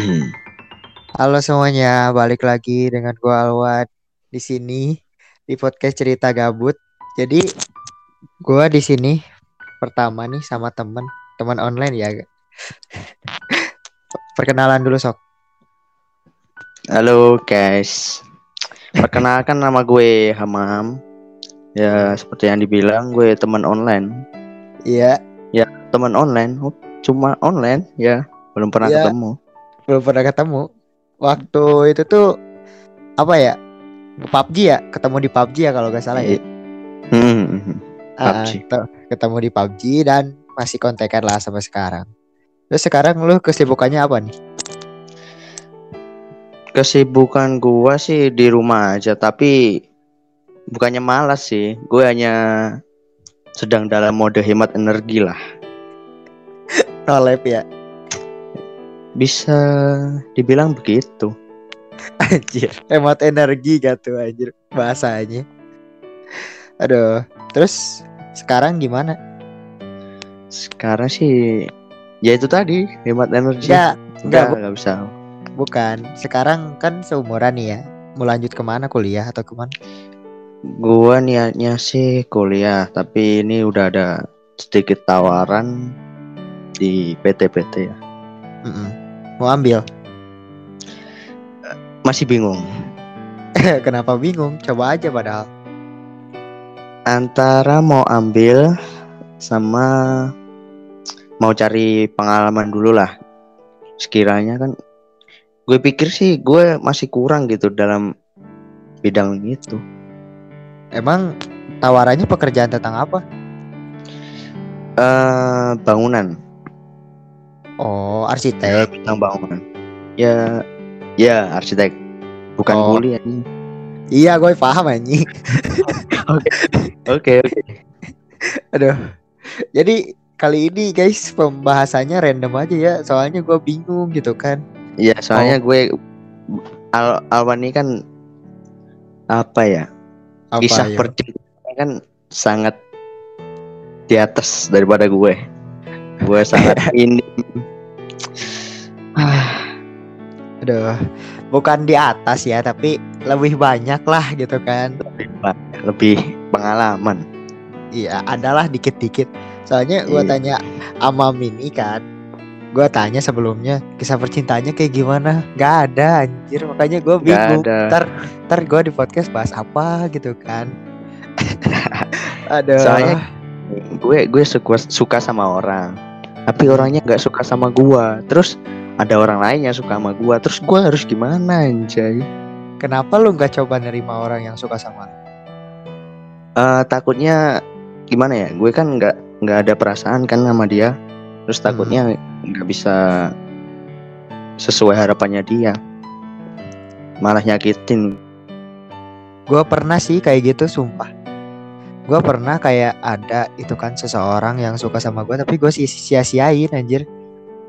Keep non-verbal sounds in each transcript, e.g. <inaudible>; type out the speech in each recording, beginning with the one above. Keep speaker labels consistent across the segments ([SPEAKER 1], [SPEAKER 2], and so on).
[SPEAKER 1] <clears throat> Halo semuanya, balik lagi dengan gua Alwat di sini di podcast cerita gabut. Jadi gua di sini pertama nih sama temen teman online ya. <laughs> Perkenalan dulu sok.
[SPEAKER 2] Halo guys, perkenalkan <clears throat> nama gue Hamam. Ya seperti yang dibilang gue teman online,
[SPEAKER 1] Iya,
[SPEAKER 2] teman online, oh, cuma online ya, belum pernah
[SPEAKER 1] Iya.
[SPEAKER 2] ketemu.
[SPEAKER 1] Belum pernah ketemu. Waktu itu tuh apa ya? PUBG ya, ketemu di PUBG ya kalau gak salah ya.
[SPEAKER 2] Hmm,
[SPEAKER 1] Ah,
[SPEAKER 2] PUBG.
[SPEAKER 1] tuh, ketemu di PUBG dan masih kontekan lah sampai sekarang. Terus sekarang lu kesibukannya apa nih?
[SPEAKER 2] Kesibukan gua sih di rumah aja, tapi bukannya malas sih, gue hanya sedang dalam mode hemat energi lah. <laughs>
[SPEAKER 1] Nolep ya.
[SPEAKER 2] Bisa dibilang begitu. <laughs>
[SPEAKER 1] Anjir, hemat energi gak tuh anjir bahasanya. Aduh, terus sekarang gimana?
[SPEAKER 2] Sekarang sih, ya itu tadi hemat energi.
[SPEAKER 1] Enggak, enggak,
[SPEAKER 2] enggak, enggak bisa.
[SPEAKER 1] bukan. Sekarang kan seumuran nih ya. Mau lanjut ke mana kuliah atau ke mana?
[SPEAKER 2] Gua niatnya sih kuliah, tapi ini udah ada sedikit tawaran di PT-PT ya.
[SPEAKER 1] Mau ambil?
[SPEAKER 2] Masih bingung <laughs>
[SPEAKER 1] Kenapa bingung? Coba aja padahal.
[SPEAKER 2] antara mau ambil sama mau cari pengalaman dulu lah. Sekiranya kan gue pikir sih gue masih kurang gitu dalam bidang itu.
[SPEAKER 1] Emang tawarannya pekerjaan tentang apa?
[SPEAKER 2] Eh bangunan,
[SPEAKER 1] Oh, arsitek.
[SPEAKER 2] tentang bangunan. Ya, ya arsitek, bukan
[SPEAKER 1] Oh.
[SPEAKER 2] kuli anjing.
[SPEAKER 1] Iya, gue paham anjing. <laughs>
[SPEAKER 2] Oke, oke.
[SPEAKER 1] Aduh. Jadi kali ini guys pembahasannya random aja ya. Soalnya gue bingung gitu kan.
[SPEAKER 2] Iya, soalnya gue Al Alwan ini kan apa ya?
[SPEAKER 1] Apa
[SPEAKER 2] kisah
[SPEAKER 1] ya?
[SPEAKER 2] percintaan kan sangat di atas daripada gue. Gue sangat <laughs> ini. <sighs>
[SPEAKER 1] Aduh, bukan di atas ya, tapi lebih banyak lah gitu kan.
[SPEAKER 2] lebih banyak, lebih pengalaman.
[SPEAKER 1] Iya, adalah dikit-dikit. Soalnya gua
[SPEAKER 2] Iya.
[SPEAKER 1] tanya Amam ini kan, gua tanya sebelumnya kisah percintaannya kayak gimana? Gak ada anjir, makanya
[SPEAKER 2] Gak
[SPEAKER 1] bingung. Ntar, ntar gua di podcast bahas apa gitu kan. <laughs> Aduh.
[SPEAKER 2] Soalnya gue gue suka suka sama orang, tapi orangnya nggak suka sama gua. Terus ada orang lain yang suka sama gua. Terus gue harus gimana anjay?
[SPEAKER 1] kenapa lu nggak coba nerima orang yang suka sama lu?
[SPEAKER 2] Eh, takutnya gimana ya? Gue kan nggak nggak ada perasaan kan sama dia. Terus takutnya nggak bisa sesuai harapannya dia. Malah nyakitin.
[SPEAKER 1] Gue pernah sih kayak gitu, sumpah. Gue pernah kayak ada itu kan seseorang yang suka sama gue, tapi gue sia-siain anjir.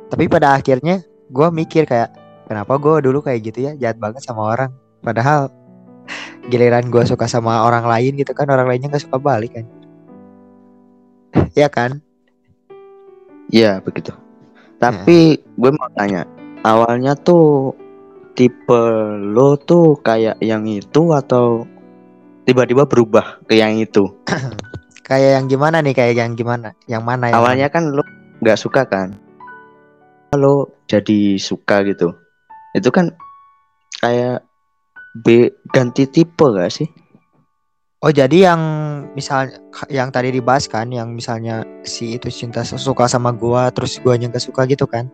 [SPEAKER 1] Tapi pada akhirnya gue mikir kayak, kenapa gue dulu kayak gitu ya, jahat banget sama orang. Padahal <laughs> giliran gue suka sama orang lain gitu kan, orang lainnya gak suka balik kan. <laughs> ya kan?
[SPEAKER 2] Iya begitu. Tapi gue mau tanya, awalnya tuh tipe lo tuh kayak yang itu atau tiba-tiba berubah ke yang itu? <clears throat>
[SPEAKER 1] Kayak yang gimana nih, kayak yang gimana? Yang mana yang
[SPEAKER 2] Awalnya kan lo nggak suka kan? Lo jadi suka gitu. Itu kan kayak B ganti tipe gak sih?
[SPEAKER 1] Oh jadi yang misalnya yang tadi dibahas kan yang misalnya si itu cinta suka sama gua terus guanya gak suka gitu kan.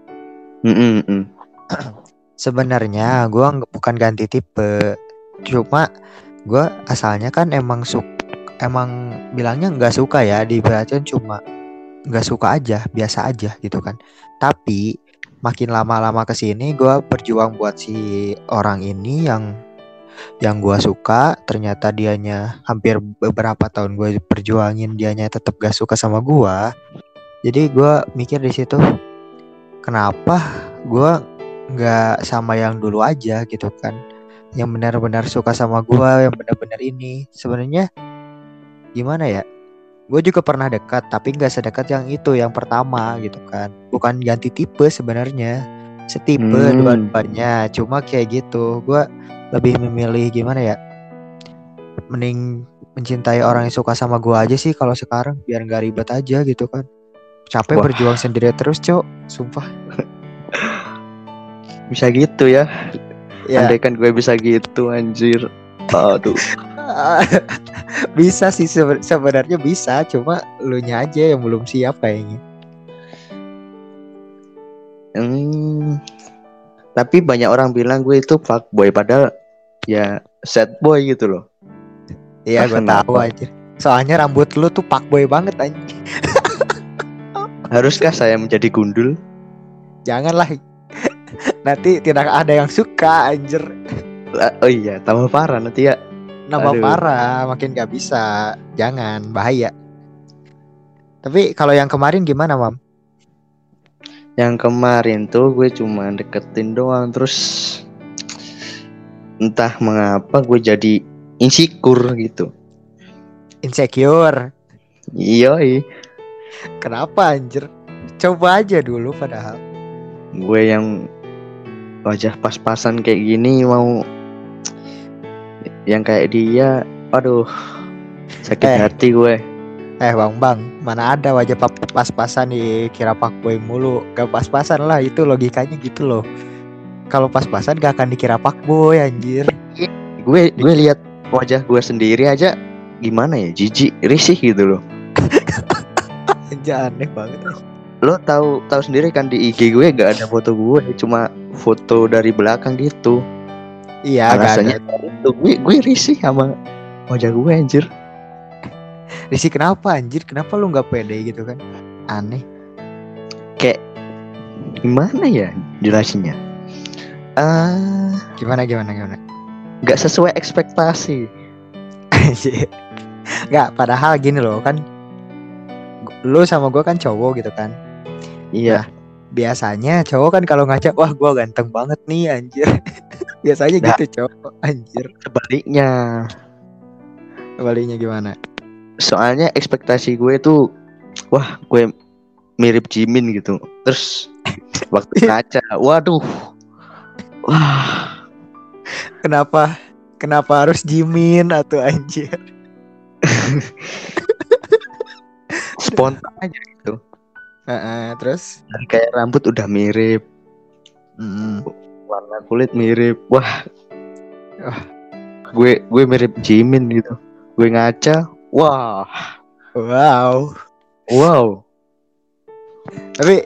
[SPEAKER 2] Mm. <clears throat>
[SPEAKER 1] Sebenarnya gua bukan ganti tipe. Cuma gua asalnya kan emang suk emang bilangnya nggak suka ya dibacain cuma nggak suka aja biasa aja gitu kan. Tapi makin lama-lama ke sini gua berjuang buat si orang ini yang yang gua suka ternyata dianya hampir beberapa tahun gue perjuangin dianya tetap gak suka sama gua jadi gua mikir di situ kenapa gua nggak sama yang dulu aja gitu kan yang benar-benar suka sama gua yang benar-benar ini. Sebenarnya gimana ya? Gue juga pernah dekat tapi nggak sedekat yang itu yang pertama gitu kan. Bukan ganti tipe sebenarnya. Setipe
[SPEAKER 2] Hmm.
[SPEAKER 1] dua-duanya cuma kayak gitu. Gue lebih memilih gimana ya? Mending mencintai orang yang suka sama gue aja sih kalau sekarang biar nggak ribet aja gitu kan. Capek
[SPEAKER 2] Wah.
[SPEAKER 1] berjuang sendiri terus cok. Sumpah. <laughs>
[SPEAKER 2] Bisa gitu ya.
[SPEAKER 1] Ya
[SPEAKER 2] Andai kan gue bisa gitu anjir. Aduh. <laughs>
[SPEAKER 1] bisa sih sebe- sebenarnya bisa cuma lu nya aja yang belum siap kayaknya
[SPEAKER 2] Hmm. Tapi banyak orang bilang gue itu fuckboy padahal ya sad boy gitu loh.
[SPEAKER 1] iya
[SPEAKER 2] Ah,
[SPEAKER 1] gue tahu aja soalnya rambut lu tuh fuckboy banget anjing
[SPEAKER 2] Haruskah saya menjadi gundul?
[SPEAKER 1] janganlah nanti tidak ada yang suka anjir.
[SPEAKER 2] Oh iya, tambah parah nanti ya.
[SPEAKER 1] nambah
[SPEAKER 2] Aduh.
[SPEAKER 1] parah makin gak bisa. Jangan bahaya. Tapi kalau yang kemarin gimana mam?
[SPEAKER 2] Yang kemarin tuh gue cuma deketin doang terus entah mengapa gue jadi insecure gitu.
[SPEAKER 1] insecure?
[SPEAKER 2] Iya,
[SPEAKER 1] kenapa anjir? Coba aja dulu padahal.
[SPEAKER 2] Gue yang wajah pas-pasan kayak gini mau yang kayak dia, aduh sakit
[SPEAKER 1] Eh.
[SPEAKER 2] hati gue.
[SPEAKER 1] eh bang bang mana ada wajah pas-pasan dikira fuckboy mulu gak pas-pasan lah itu logikanya gitu loh kalau pas-pasan gak akan dikira fuckboy anjir
[SPEAKER 2] Gue gue lihat wajah gue sendiri aja gimana ya, jijik, risih gitu loh. <laughs>
[SPEAKER 1] anjir aneh banget
[SPEAKER 2] Lo tahu tahu sendiri kan di IG gue gak ada foto gue, cuma foto dari belakang gitu.
[SPEAKER 1] iya ada
[SPEAKER 2] Alasannya itu gue gue risih sama wajah gue anjir.
[SPEAKER 1] Risi kenapa anjir kenapa lu nggak pede gitu kan aneh
[SPEAKER 2] Kayak gimana ya jelasinnya? Ah,
[SPEAKER 1] gimana gimana gimana
[SPEAKER 2] nggak sesuai ekspektasi. <laughs>
[SPEAKER 1] Nggak padahal gini loh kan lu sama gua kan cowok gitu kan
[SPEAKER 2] Iya,
[SPEAKER 1] biasanya cowok kan kalau ngaca wah gua ganteng banget nih anjir. <laughs> Biasanya
[SPEAKER 2] Nah.
[SPEAKER 1] gitu cowok. Anjir.
[SPEAKER 2] Sebaliknya.
[SPEAKER 1] kembalinya gimana?
[SPEAKER 2] Soalnya ekspektasi gue tuh, wah gue mirip Jimin gitu. Terus <laughs> waktu ngaca, waduh, wah.
[SPEAKER 1] Kenapa? Kenapa harus Jimin atau anjir? <laughs>
[SPEAKER 2] Spontan aja gitu.
[SPEAKER 1] Heeh, terus
[SPEAKER 2] Dan kayak rambut udah mirip,
[SPEAKER 1] mm,
[SPEAKER 2] warna kulit mirip. Wah,
[SPEAKER 1] Wah.
[SPEAKER 2] gue gue mirip Jimin gitu. Gue ngaca, wah,
[SPEAKER 1] wow
[SPEAKER 2] wow.
[SPEAKER 1] Tapi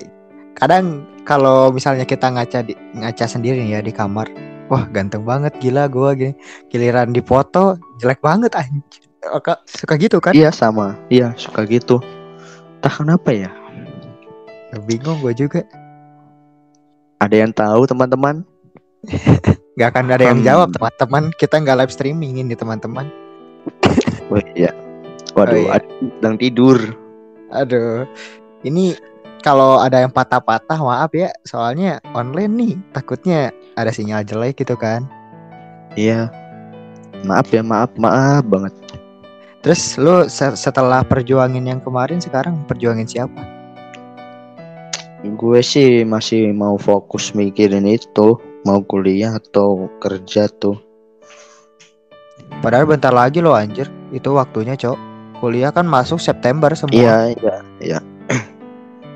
[SPEAKER 1] kadang kalau misalnya kita ngaca di ngaca sendiri ya di kamar, wah ganteng banget gila gua gini. Giliran di foto jelek banget anjir. Suka gitu kan?
[SPEAKER 2] Iya sama, iya suka gitu. Entah kenapa ya.
[SPEAKER 1] Bingung gua juga.
[SPEAKER 2] Ada yang tahu teman-teman?
[SPEAKER 1] Gak akan ada yang
[SPEAKER 2] Hmm.
[SPEAKER 1] jawab teman-teman. Kita nggak live streaming ini teman-teman.
[SPEAKER 2] Oh iya. Waduh,
[SPEAKER 1] Oh, iya.
[SPEAKER 2] sedang tidur.
[SPEAKER 1] Aduh. Ini kalau ada yang patah-patah maaf ya, soalnya online nih. Takutnya ada sinyal jelek gitu kan.
[SPEAKER 2] Iya. Maaf ya, maaf, maaf banget.
[SPEAKER 1] Terus lu se- setelah perjuangin yang kemarin sekarang perjuangin siapa?
[SPEAKER 2] Gue sih masih mau fokus mikirin itu, mau kuliah atau kerja tuh.
[SPEAKER 1] Padahal bentar lagi loh anjir. Itu waktunya, Cok. Kuliah kan masuk September semua.
[SPEAKER 2] Iya, iya, iya,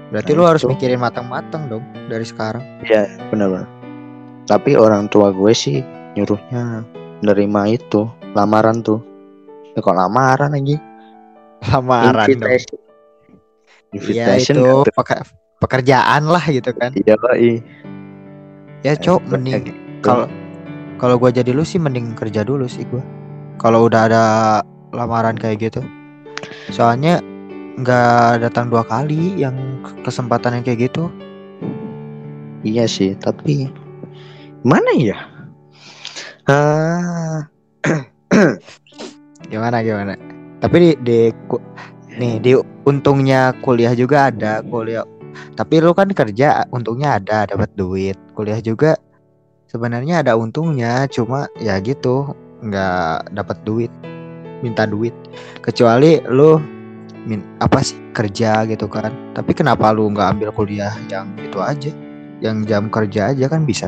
[SPEAKER 1] Berarti
[SPEAKER 2] nah
[SPEAKER 1] lu harus
[SPEAKER 2] itu.
[SPEAKER 1] mikirin matang-matang dong dari sekarang.
[SPEAKER 2] iya, benar-benar. Tapi orang tua gue sih nyuruhnya nerima itu lamaran tuh. Ya kok lamaran lagi?
[SPEAKER 1] Lamaran dong.
[SPEAKER 2] Invitation.
[SPEAKER 1] Iya
[SPEAKER 2] Invitation
[SPEAKER 1] itu
[SPEAKER 2] tuh.
[SPEAKER 1] peke- pekerjaan lah gitu kan.
[SPEAKER 2] Iya, iya.
[SPEAKER 1] Ya, Cok,
[SPEAKER 2] Kayak
[SPEAKER 1] mending
[SPEAKER 2] gitu.
[SPEAKER 1] kalau kalau gua jadi lu sih mending kerja dulu sih gua. Kalau udah ada lamaran kayak gitu. Soalnya nggak datang dua kali yang kesempatan yang kayak gitu.
[SPEAKER 2] Iya sih, tapi mana ya? Ah, <clears throat>
[SPEAKER 1] Gimana gimana? Tapi di, di ku- nih di untungnya kuliah juga ada kuliah. Tapi lu kan kerja untungnya ada dapat duit. Kuliah juga sebenarnya ada untungnya, cuma ya gitu nggak dapat duit, minta duit. Kecuali lu min apa sih kerja gitu kan. Tapi kenapa lu nggak ambil kuliah yang itu aja? yang jam kerja aja kan bisa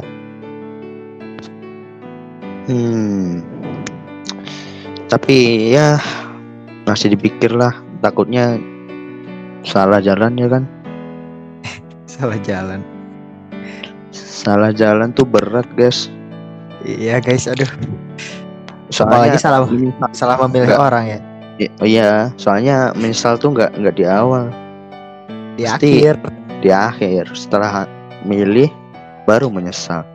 [SPEAKER 2] Hmm. Tapi ya masih dipikir lah, takutnya salah jalan ya kan.
[SPEAKER 1] Salah jalan
[SPEAKER 2] Salah jalan tuh berat, guys.
[SPEAKER 1] iya guys aduh
[SPEAKER 2] Soalnya
[SPEAKER 1] apalagi salah salah memilih
[SPEAKER 2] Nggak.
[SPEAKER 1] orang ya
[SPEAKER 2] oh iya, soalnya menyesal tuh nggak nggak di awal,
[SPEAKER 1] di
[SPEAKER 2] Pasti.
[SPEAKER 1] akhir
[SPEAKER 2] di akhir. Setelah milih baru menyesal.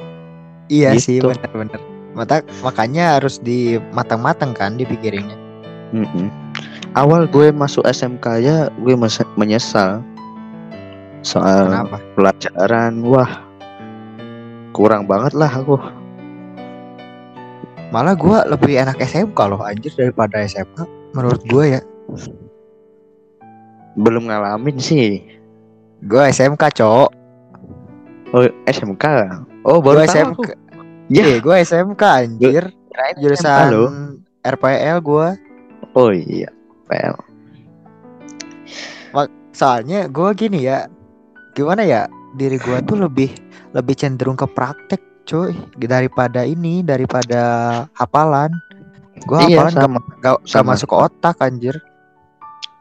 [SPEAKER 1] iya sih
[SPEAKER 2] Gitu.
[SPEAKER 1] benar-benar Mata, makanya harus di matang-matang kan dipikirinnya
[SPEAKER 2] Mm-mm. Awal gue masuk SMK ya, gue menyesal soal
[SPEAKER 1] kenapa
[SPEAKER 2] pelajaran. Wah, kurang banget lah aku.
[SPEAKER 1] malah gua lebih enak SMK loh anjir daripada SMA menurut gua ya
[SPEAKER 2] Belum ngalamin sih.
[SPEAKER 1] gua SMK cok
[SPEAKER 2] Oh, SMK. Oh, baru
[SPEAKER 1] gua SMK
[SPEAKER 2] aku. Ya.
[SPEAKER 1] Iya, gua SMK anjir
[SPEAKER 2] Kirain SMK
[SPEAKER 1] jurusan
[SPEAKER 2] loh.
[SPEAKER 1] RPL gua
[SPEAKER 2] Oh iya, PL.
[SPEAKER 1] soalnya gua gini ya gimana ya diri gua tuh lebih lebih cenderung ke praktek cuy daripada ini daripada hafalan gua
[SPEAKER 2] Iya,
[SPEAKER 1] hafalan
[SPEAKER 2] sama.
[SPEAKER 1] gak, gak
[SPEAKER 2] sama.
[SPEAKER 1] masuk ke otak anjir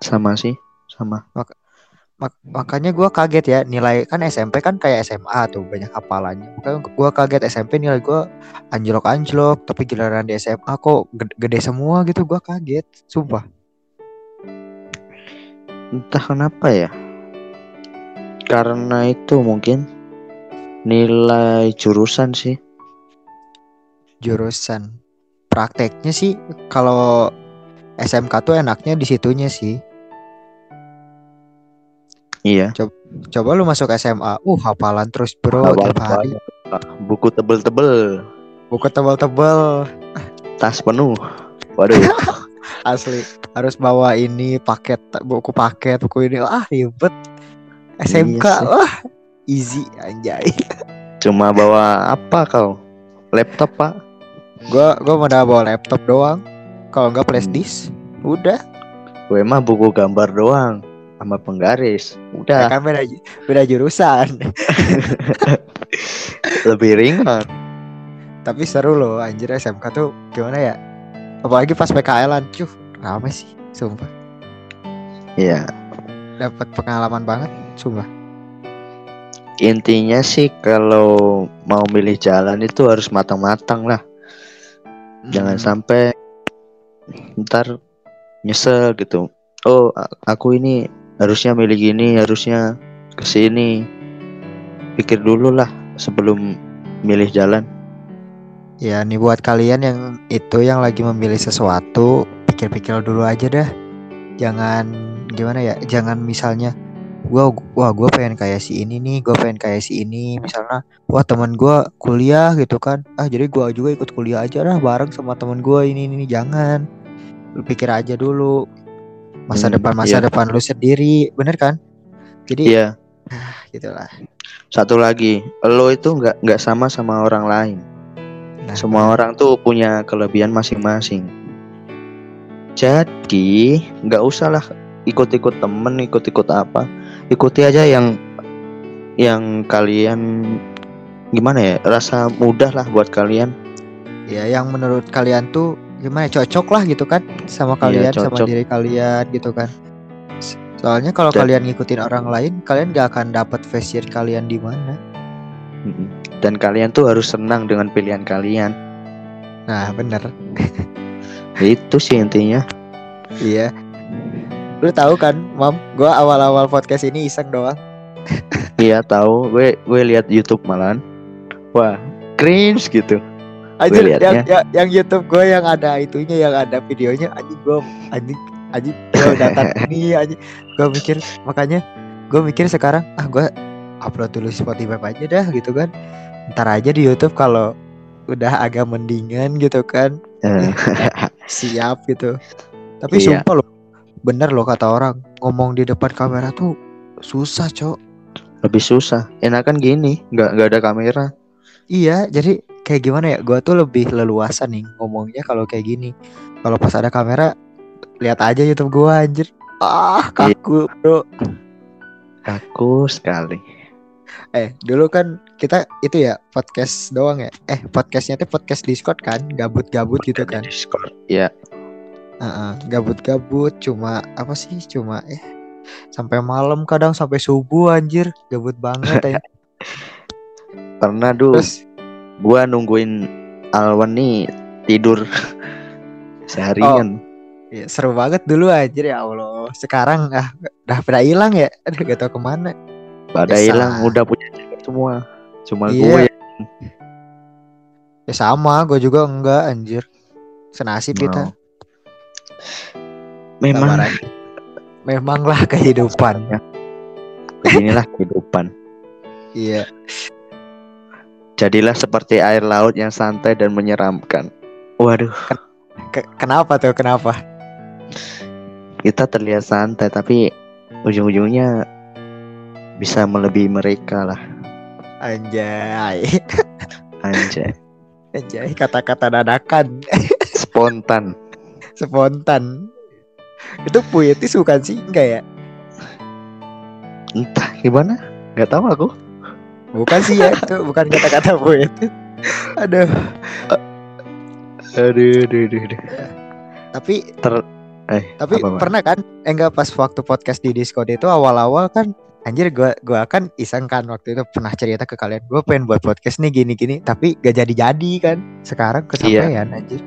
[SPEAKER 2] Sama sih, sama.
[SPEAKER 1] Mak- makanya gua kaget ya nilai kan SMP kan kayak SMA tuh banyak hafalannya makanya gua kaget SMP nilai gua anjlok anjlok tapi giliran di SMA kok gede, gede semua gitu gua kaget sumpah
[SPEAKER 2] Entah kenapa ya. Karena itu mungkin nilai jurusan sih.
[SPEAKER 1] jurusan prakteknya sih kalau SMK tuh enaknya di situnya sih
[SPEAKER 2] Iya.
[SPEAKER 1] coba lu masuk SMA uh hafalan terus bro
[SPEAKER 2] Hafal
[SPEAKER 1] tiap hari.
[SPEAKER 2] Buku tebel-tebel,
[SPEAKER 1] buku tebal-tebal
[SPEAKER 2] tas penuh. Waduh. <laughs>
[SPEAKER 1] asli harus bawa ini paket buku paket buku ini ah ribet SMK
[SPEAKER 2] Iya sih.
[SPEAKER 1] wah easy anjay
[SPEAKER 2] Cuma bawa apa kau? Laptop, Pak?
[SPEAKER 1] gua gua mau bawa laptop doang kalau nggak flash
[SPEAKER 2] Hmm.
[SPEAKER 1] disk udah
[SPEAKER 2] Gue mah buku gambar doang sama penggaris.
[SPEAKER 1] ya
[SPEAKER 2] Udah
[SPEAKER 1] kan beda beda jurusan <laughs>
[SPEAKER 2] lebih ringan.
[SPEAKER 1] tapi seru loh anjir SMK tuh gimana ya apalagi pas PKL-an cuh rame sih sumpah
[SPEAKER 2] Iya.
[SPEAKER 1] dapat pengalaman banget sumpah
[SPEAKER 2] Intinya sih kalau mau milih jalan itu harus matang-matang lah. Jangan
[SPEAKER 1] Hmm.
[SPEAKER 2] sampai ntar nyesel gitu. Oh, aku ini harusnya milih gini, harusnya ke sini. Pikir dulu lah sebelum milih jalan.
[SPEAKER 1] Ya nih buat kalian yang itu yang lagi memilih sesuatu Pikir-pikir dulu aja dah Jangan gimana ya Jangan misalnya gua wah gua pengen kayak si ini nih Gua pengen kayak si ini Misalnya wah teman gua kuliah gitu kan Ah jadi gua juga ikut kuliah aja lah Bareng sama teman gua ini ini Jangan Lu pikir aja dulu Masa
[SPEAKER 2] Hmm,
[SPEAKER 1] depan masa
[SPEAKER 2] iya.
[SPEAKER 1] depan lu sendiri Bener kan Jadi
[SPEAKER 2] Iya. <sighs>
[SPEAKER 1] gitulah
[SPEAKER 2] Satu lagi, lo itu nggak nggak sama sama orang lain.
[SPEAKER 1] Nah,
[SPEAKER 2] Semua orang tuh punya kelebihan masing-masing. Jadi nggak usah lah ikut-ikut temen, ikut-ikut apa. Ikuti aja yang yang kalian gimana ya rasa mudah lah buat kalian.
[SPEAKER 1] ya yang menurut kalian tuh gimana cocok lah gitu kan sama kalian sama
[SPEAKER 2] Iya, cocok.
[SPEAKER 1] diri kalian gitu kan soalnya kalau
[SPEAKER 2] Dan-
[SPEAKER 1] kalian ngikutin orang lain kalian gak akan dapat fashion kalian di mana.
[SPEAKER 2] Dan kalian tuh harus senang dengan pilihan kalian.
[SPEAKER 1] nah bener
[SPEAKER 2] Itu sih intinya.
[SPEAKER 1] iya lu tahu kan mam gua awal-awal podcast ini iseng doang
[SPEAKER 2] Iya tahu, gue gue lihat YouTube malahan. Wah, cringe gitu.
[SPEAKER 1] Anjir,
[SPEAKER 2] liatnya.
[SPEAKER 1] yang, yang, yang YouTube gue yang ada itunya yang ada videonya anjing gue anjing anjing gue data <laughs> ini anjing gue mikir makanya gue mikir sekarang ah gue upload dulu Spotify aja dah gitu kan ntar aja di YouTube kalau udah agak mendingan gitu kan
[SPEAKER 2] Eh,
[SPEAKER 1] siap gitu tapi
[SPEAKER 2] Iya.
[SPEAKER 1] sumpah loh bener loh kata orang ngomong di depan kamera tuh susah cok
[SPEAKER 2] Lebih susah. Enakan gini, nggak nggak ada kamera.
[SPEAKER 1] Iya, jadi kayak gimana ya? Gua tuh lebih leluasa nih ngomongnya kalau kayak gini. Kalau pas ada kamera, lihat aja YouTube gua anjir. Ah,
[SPEAKER 2] Iya.
[SPEAKER 1] kaku, Bro.
[SPEAKER 2] Kaku sekali.
[SPEAKER 1] Eh, dulu kan kita itu ya podcast doang ya. Eh, podcastnya tuh podcast Discord kan, gabut-gabut gitu kan.
[SPEAKER 2] Discord. Ya,
[SPEAKER 1] Gabut-gabut cuma apa sih? Cuma eh sampai malam kadang sampai subuh anjir, gabut banget ya. <laughs>
[SPEAKER 2] pernah dulu
[SPEAKER 1] Terus
[SPEAKER 2] gua nungguin Alwan nih tidur <laughs> seharian.
[SPEAKER 1] ya, seru banget dulu anjir ya Allah. Sekarang ah udah pada hilang ya. <laughs> Aduh gak tau ke
[SPEAKER 2] mana.
[SPEAKER 1] Pada
[SPEAKER 2] hilang udah punya semua. Cuma
[SPEAKER 1] Iya.
[SPEAKER 2] gue
[SPEAKER 1] Ya sama, gue juga enggak anjir. Senasib
[SPEAKER 2] Mau.
[SPEAKER 1] kita.
[SPEAKER 2] Memang.
[SPEAKER 1] Memanglah kehidupan.
[SPEAKER 2] beginilah kehidupan.
[SPEAKER 1] Iya.
[SPEAKER 2] Jadilah seperti air laut yang santai dan menyeramkan. Waduh,
[SPEAKER 1] Ke- kenapa tuh? Kenapa?
[SPEAKER 2] kita terlihat santai tapi ujung-ujungnya bisa melebihi mereka lah.
[SPEAKER 1] Anjay.
[SPEAKER 2] Anjay, <laughs>
[SPEAKER 1] Anjay, kata-kata dadakan.
[SPEAKER 2] spontan.
[SPEAKER 1] Spontan. Itu puitis bukan sih? Enggak ya?
[SPEAKER 2] Entah gimana? Gak tahu aku.
[SPEAKER 1] Bukan sih ya, itu bukan kata-kata puitis. Aduh,
[SPEAKER 2] Aduh, aduh, aduh, aduh.
[SPEAKER 1] tapi
[SPEAKER 2] Ter eh
[SPEAKER 1] tapi
[SPEAKER 2] apa, Pak?
[SPEAKER 1] pernah kan? Eh, enggak pas waktu podcast di Discord itu awal-awal kan anjir gua gua kan iseng kan waktu itu pernah cerita ke kalian gua pengen buat podcast nih gini-gini tapi gak jadi-jadi kan. Sekarang kesampaian anjir.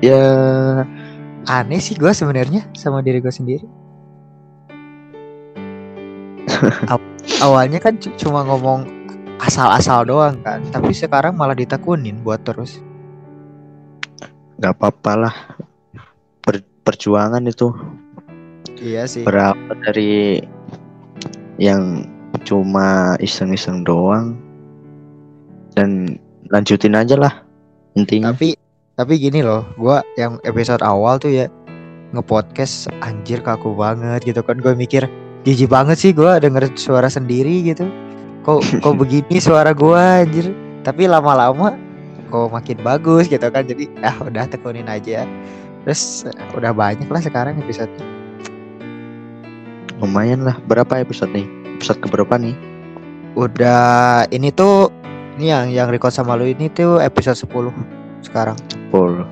[SPEAKER 2] Ya
[SPEAKER 1] Aneh sih gua sebenarnya sama diri gua sendiri. <laughs> Aw- awalnya kan cu- cuma ngomong asal-asal doang kan, tapi sekarang malah ditekunin buat terus.
[SPEAKER 2] nggak apa-apa lah. Per- perjuangan itu
[SPEAKER 1] Iya sih.
[SPEAKER 2] berawal dari yang cuma iseng-iseng doang dan lanjutin aja lah intinya.
[SPEAKER 1] Tapi tapi gini loh, gua yang episode awal tuh ya ngepodcast anjir kaku banget gitu kan. Gue mikir jijik banget sih gua denger suara sendiri gitu. Kok kok <laughs> begini suara gua anjir. Tapi lama-lama kok makin bagus gitu kan. Jadi <laughs> ah udah tekunin aja. Terus udah banyak lah sekarang episode.
[SPEAKER 2] Lumayan lah. Berapa episode nih? Episode keberapa nih?
[SPEAKER 1] Udah ini tuh ini yang yang record sama lu ini tuh episode 10 sekarang.
[SPEAKER 2] 10.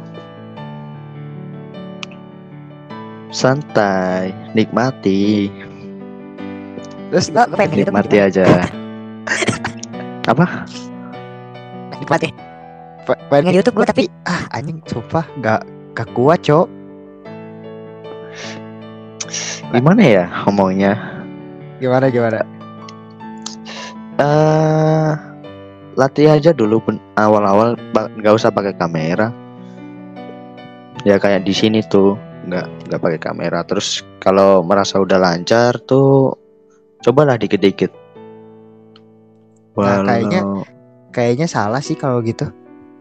[SPEAKER 2] Santai, nikmati,
[SPEAKER 1] Terus
[SPEAKER 2] nikmati aja. <laughs> Apa?
[SPEAKER 3] Nikmati.
[SPEAKER 1] pe- pengen
[SPEAKER 3] YouTube gue tapi
[SPEAKER 1] ah anjing sumpah gak gak kuat cok
[SPEAKER 2] Gimana ya ngomongnya?
[SPEAKER 1] gimana gimana
[SPEAKER 2] eh latih aja dulu awal-awal nggak usah pakai kamera. Ya kayak di sini tuh nggak nggak pakai kamera. Terus kalau merasa udah lancar tuh cobalah dikit-dikit.
[SPEAKER 1] Nah, kayaknya
[SPEAKER 2] Walau-
[SPEAKER 1] kayaknya salah sih kalau gitu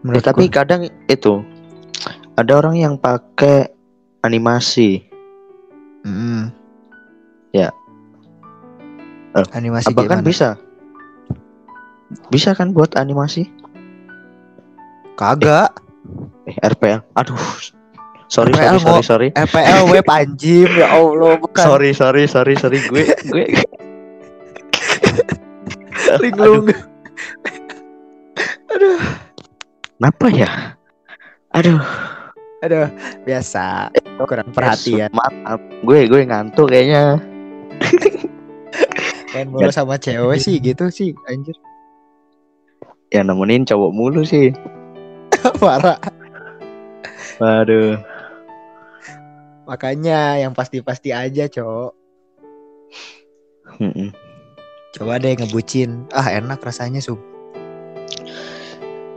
[SPEAKER 1] menurut
[SPEAKER 2] tapi kadang itu ada orang yang pakai animasi.
[SPEAKER 1] Mm.
[SPEAKER 2] Ya. Eh,
[SPEAKER 1] animasi
[SPEAKER 2] apa kan bisa bisa kan buat animasi?
[SPEAKER 1] Kagak.
[SPEAKER 2] Eh RPL aduh. Sorry
[SPEAKER 1] RPL
[SPEAKER 2] sorry sorry sorry.
[SPEAKER 1] FPL web anjim ya Allah bukan.
[SPEAKER 2] Sorry sorry sorry sorry. Gue gue. <laughs>
[SPEAKER 1] Linglung. Aduh.
[SPEAKER 2] Kenapa ya? Aduh.
[SPEAKER 1] Aduh biasa. Kurang perhatian.
[SPEAKER 2] maaf, maaf. gue gue ngantuk kayaknya. <laughs>
[SPEAKER 1] Main mulu sama cewek sih gitu sih anjir
[SPEAKER 2] yang nemenin cowok mulu sih. <laughs>
[SPEAKER 1] Parah.
[SPEAKER 2] Waduh.
[SPEAKER 1] Makanya yang pasti-pasti aja cowok.
[SPEAKER 2] Mm-mm.
[SPEAKER 1] coba deh ngebucin. Ah enak rasanya sub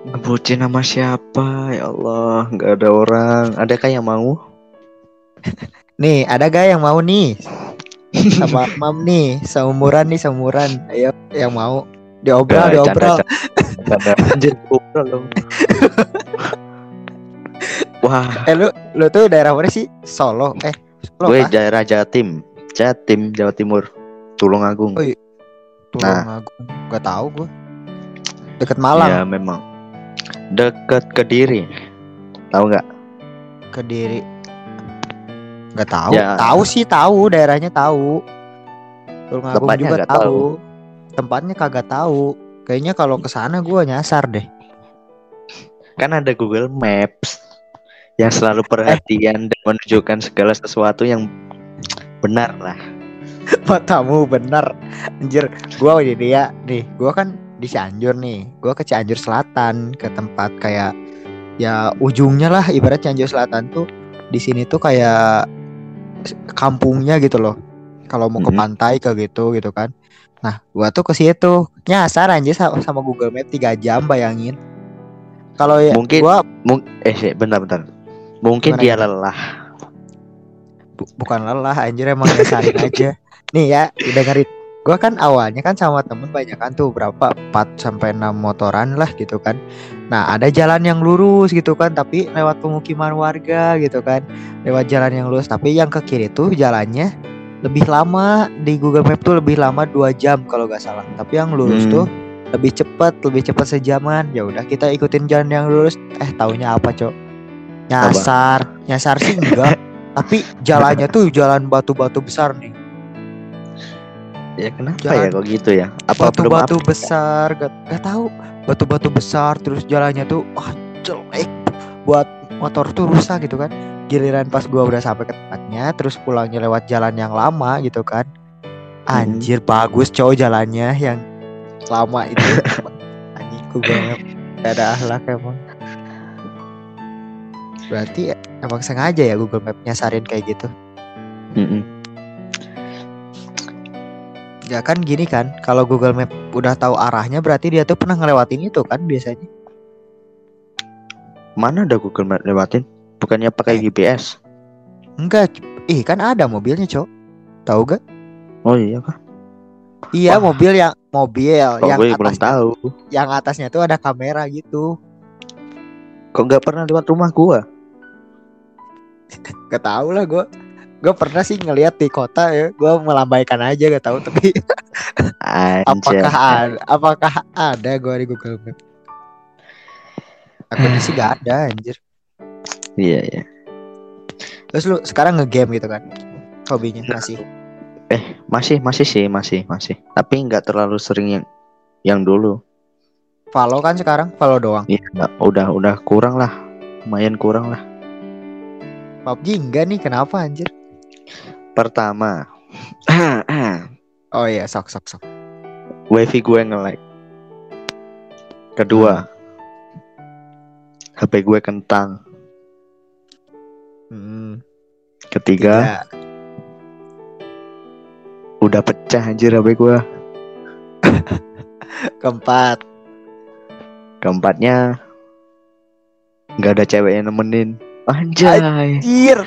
[SPEAKER 2] ngebucin sama siapa? Ya Allah nggak ada orang. Adakah yang mau? <laughs>
[SPEAKER 1] Nih ada gak yang mau nih? Sama <laughs> mam nih seumuran nih seumuran. Ayo yang mau diobrol diobrol.
[SPEAKER 2] Canda. <laughs> anjir ngobrol dong <laughs> wah.
[SPEAKER 1] Eh lu lu tuh daerah mana sih? Solo eh Solo
[SPEAKER 2] gue
[SPEAKER 1] kah?
[SPEAKER 2] daerah Jatim Jatim Jawa Timur Tulungagung.
[SPEAKER 1] Oh, iya. Tulungagung gak tahu gua. Deket Malang.
[SPEAKER 2] Ya memang. Deket Kediri. Tahu nggak?
[SPEAKER 1] Kediri. Nggak tahu.
[SPEAKER 2] Ya.
[SPEAKER 1] tahu sih tahu. Daerahnya tahu. Tulungagung juga tahu.
[SPEAKER 2] tahu.
[SPEAKER 1] Tempatnya kagak tahu. Kayaknya kalau ke sana gua nyasar deh.
[SPEAKER 2] Kan ada Google Maps yang selalu perhatian dan menunjukkan segala sesuatu yang benar lah. <laughs>
[SPEAKER 1] Matamu bener Anjir Gua ini dia Nih gua kan di Cianjur nih Gua ke Cianjur Selatan Ke tempat kayak Ya ujungnya lah Ibarat Cianjur Selatan tuh di sini tuh kayak Kampungnya gitu loh Kalau mau ke
[SPEAKER 2] Mhm.
[SPEAKER 1] pantai ke gitu gitu kan Nah gua tuh ke situ. Nyasar anjir sama, sama Google Map 3 jam bayangin. Kalau ya
[SPEAKER 2] Mungkin-
[SPEAKER 1] gua
[SPEAKER 2] Mung eh sih, bentar-bentar. Mungkin
[SPEAKER 1] Gimana,
[SPEAKER 2] dia lelah.
[SPEAKER 1] Bu- bukan lelah anjir emang ngesarin aja. Nih ya dengerin. Gua kan awalnya kan sama temen banyak kan tuh berapa? 4 sampai 6 motoran lah gitu kan. Nah ada jalan yang lurus gitu kan tapi lewat pemukiman warga gitu kan. Lewat jalan yang lurus tapi yang ke kiri tuh jalannya lebih lama di Google Map tuh lebih lama dua jam kalau nggak salah. Tapi yang lurus
[SPEAKER 2] Hmm.
[SPEAKER 1] tuh lebih cepet lebih cepet sejaman. Ya udah kita ikutin jalan yang lurus. Eh taunya apa cok? Nyasar. Nyasar sih <laughs> enggak. Tapi jalannya tuh jalan batu-batu besar nih.
[SPEAKER 2] Ya kenapa
[SPEAKER 1] Jalan-
[SPEAKER 2] ya kok gitu ya? Apa
[SPEAKER 1] batu-batu
[SPEAKER 2] apa?
[SPEAKER 1] besar gak, gak tahu. Batu-batu besar terus jalannya tuh wah jelek. Buat motor tuh rusak gitu kan giliran pas gua udah sampai ke tempatnya terus pulangnya lewat jalan yang lama gitu kan
[SPEAKER 2] Hmm.
[SPEAKER 1] anjir bagus cowok jalannya yang lama itu <laughs> anjing Google Map gak ada akhlak emang berarti emang sengaja ya Google Map nyasarin kayak gitu
[SPEAKER 2] Mm-mm.
[SPEAKER 1] Ya kan gini kan, kalau Google Map udah tahu arahnya berarti dia tuh pernah ngelewatin itu kan biasanya.
[SPEAKER 2] Mana ada Google Map lewatin? Bukannya pakai
[SPEAKER 1] Eh.
[SPEAKER 2] GPS?
[SPEAKER 1] Enggak, ih kan ada mobilnya, Cok. Tahu gak?
[SPEAKER 2] Oh iya kah?
[SPEAKER 1] Iya,
[SPEAKER 2] Wah.
[SPEAKER 1] mobil yang mobil
[SPEAKER 2] Oh,
[SPEAKER 1] yang
[SPEAKER 2] gue belum
[SPEAKER 1] atasnya,
[SPEAKER 2] tahu.
[SPEAKER 1] yang atasnya tuh ada kamera gitu.
[SPEAKER 2] Kok nggak pernah lewat rumah gua? <laughs>
[SPEAKER 1] Gak tahu lah gua. Gue pernah sih ngeliat di kota ya, gua melambaikan aja gak tahu tapi <laughs> apakah ada, apakah ada gua di Google Map? Takutnya sih gak ada anjir.
[SPEAKER 2] Iya iya.
[SPEAKER 1] Terus lu sekarang ngegame gitu kan? Hobinya
[SPEAKER 2] Nah.
[SPEAKER 1] masih.
[SPEAKER 2] Masih masih sih masih masih. Tapi nggak terlalu sering yang yang dulu.
[SPEAKER 1] Follow kan sekarang? Follow doang.
[SPEAKER 2] Iya udah udah kurang lah. Lumayan kurang lah.
[SPEAKER 1] PUBG enggak nih, kenapa anjir?
[SPEAKER 2] Pertama,
[SPEAKER 1] Oh iya, sok sok sok.
[SPEAKER 2] wifi gue nge-lag. Kedua, HP gue kentang.
[SPEAKER 1] Hmm.
[SPEAKER 2] Ketiga,
[SPEAKER 1] Tiga.
[SPEAKER 2] udah pecah anjir HP gue. <laughs>
[SPEAKER 1] Keempat.
[SPEAKER 2] Keempatnya, nggak ada cewek yang nemenin. Anjay,
[SPEAKER 1] Anjir.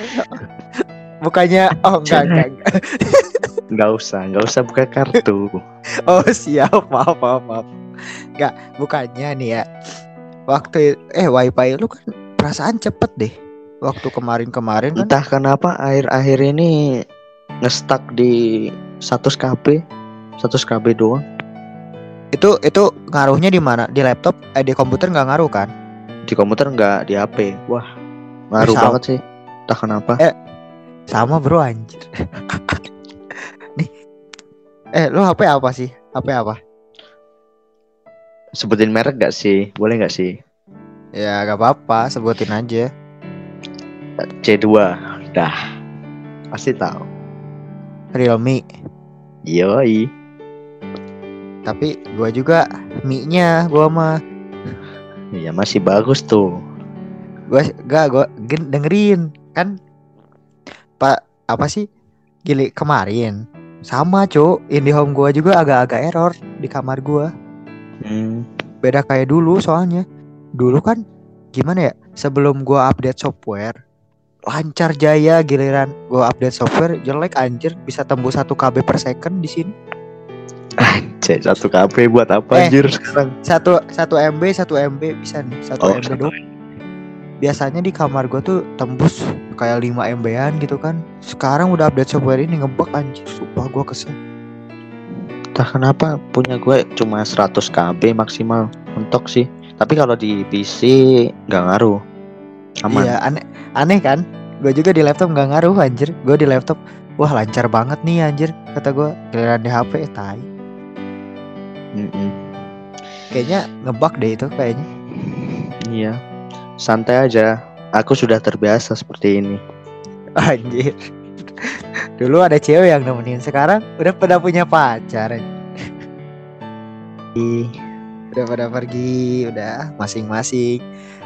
[SPEAKER 1] Bukannya oh enggak enggak. enggak. <laughs>
[SPEAKER 2] nggak usah, nggak usah buka kartu. <laughs>
[SPEAKER 1] Oh siap, maaf maaf maaf. Enggak, bukannya nih ya. Waktu eh wifi lu kan perasaan cepet deh. Waktu kemarin-kemarin kan
[SPEAKER 2] Entah kenapa akhir-akhir ini ngestak di 100 KB, 100 KB doang.
[SPEAKER 1] itu itu ngaruhnya di mana? Di laptop eh di komputer nggak ngaruh kan?
[SPEAKER 2] Di komputer nggak di HP. Wah, ngaruh banget sih. Entah kenapa.
[SPEAKER 1] Eh. Sama bro anjir. <laughs> nih. Eh, lu HP apa sih? HP apa?
[SPEAKER 2] Sebutin merek gak sih? Boleh gak sih?
[SPEAKER 1] Ya gak apa-apa, sebutin aja.
[SPEAKER 2] C2. Dah. Pasti tahu.
[SPEAKER 1] Realme.
[SPEAKER 2] Yoi.
[SPEAKER 1] Tapi gua juga Mi-nya gua mah
[SPEAKER 2] Ya masih bagus tuh.
[SPEAKER 1] gua gak gua dengerin kan Pak apa sih gili kemarin sama cuk IndiHome gua juga agak-agak error di kamar gua
[SPEAKER 2] Hmm.
[SPEAKER 1] beda kayak dulu soalnya dulu kan gimana ya sebelum gua update software lancar jaya giliran gua update software jelek anjir bisa tembus 1 KB per second di sini
[SPEAKER 2] C satu KB buat apa
[SPEAKER 1] Eh.
[SPEAKER 2] anjir sekarang?
[SPEAKER 1] satu satu MB satu MB bisa nih satu
[SPEAKER 2] Oh,
[SPEAKER 1] MB doang biasanya di kamar gua tuh tembus kayak 5 MB-an gitu kan sekarang udah update software ini ngebug anjir sumpah gua kesel
[SPEAKER 2] Entah kenapa punya gue cuma 100 KB maksimal mentok sih. Tapi kalau di PC nggak ngaruh. Aman.
[SPEAKER 1] iya aneh aneh kan gua juga di laptop nggak ngaruh anjir gua di laptop wah lancar banget nih anjir kata gua giliran di HP tai. Kayaknya ngebug deh itu kayaknya.
[SPEAKER 2] Iya. Santai aja. Aku sudah terbiasa seperti ini.
[SPEAKER 1] Anjir. Dulu ada cewek yang nemenin, sekarang udah pada punya pacar. Udah pada pergi, udah masing-masing.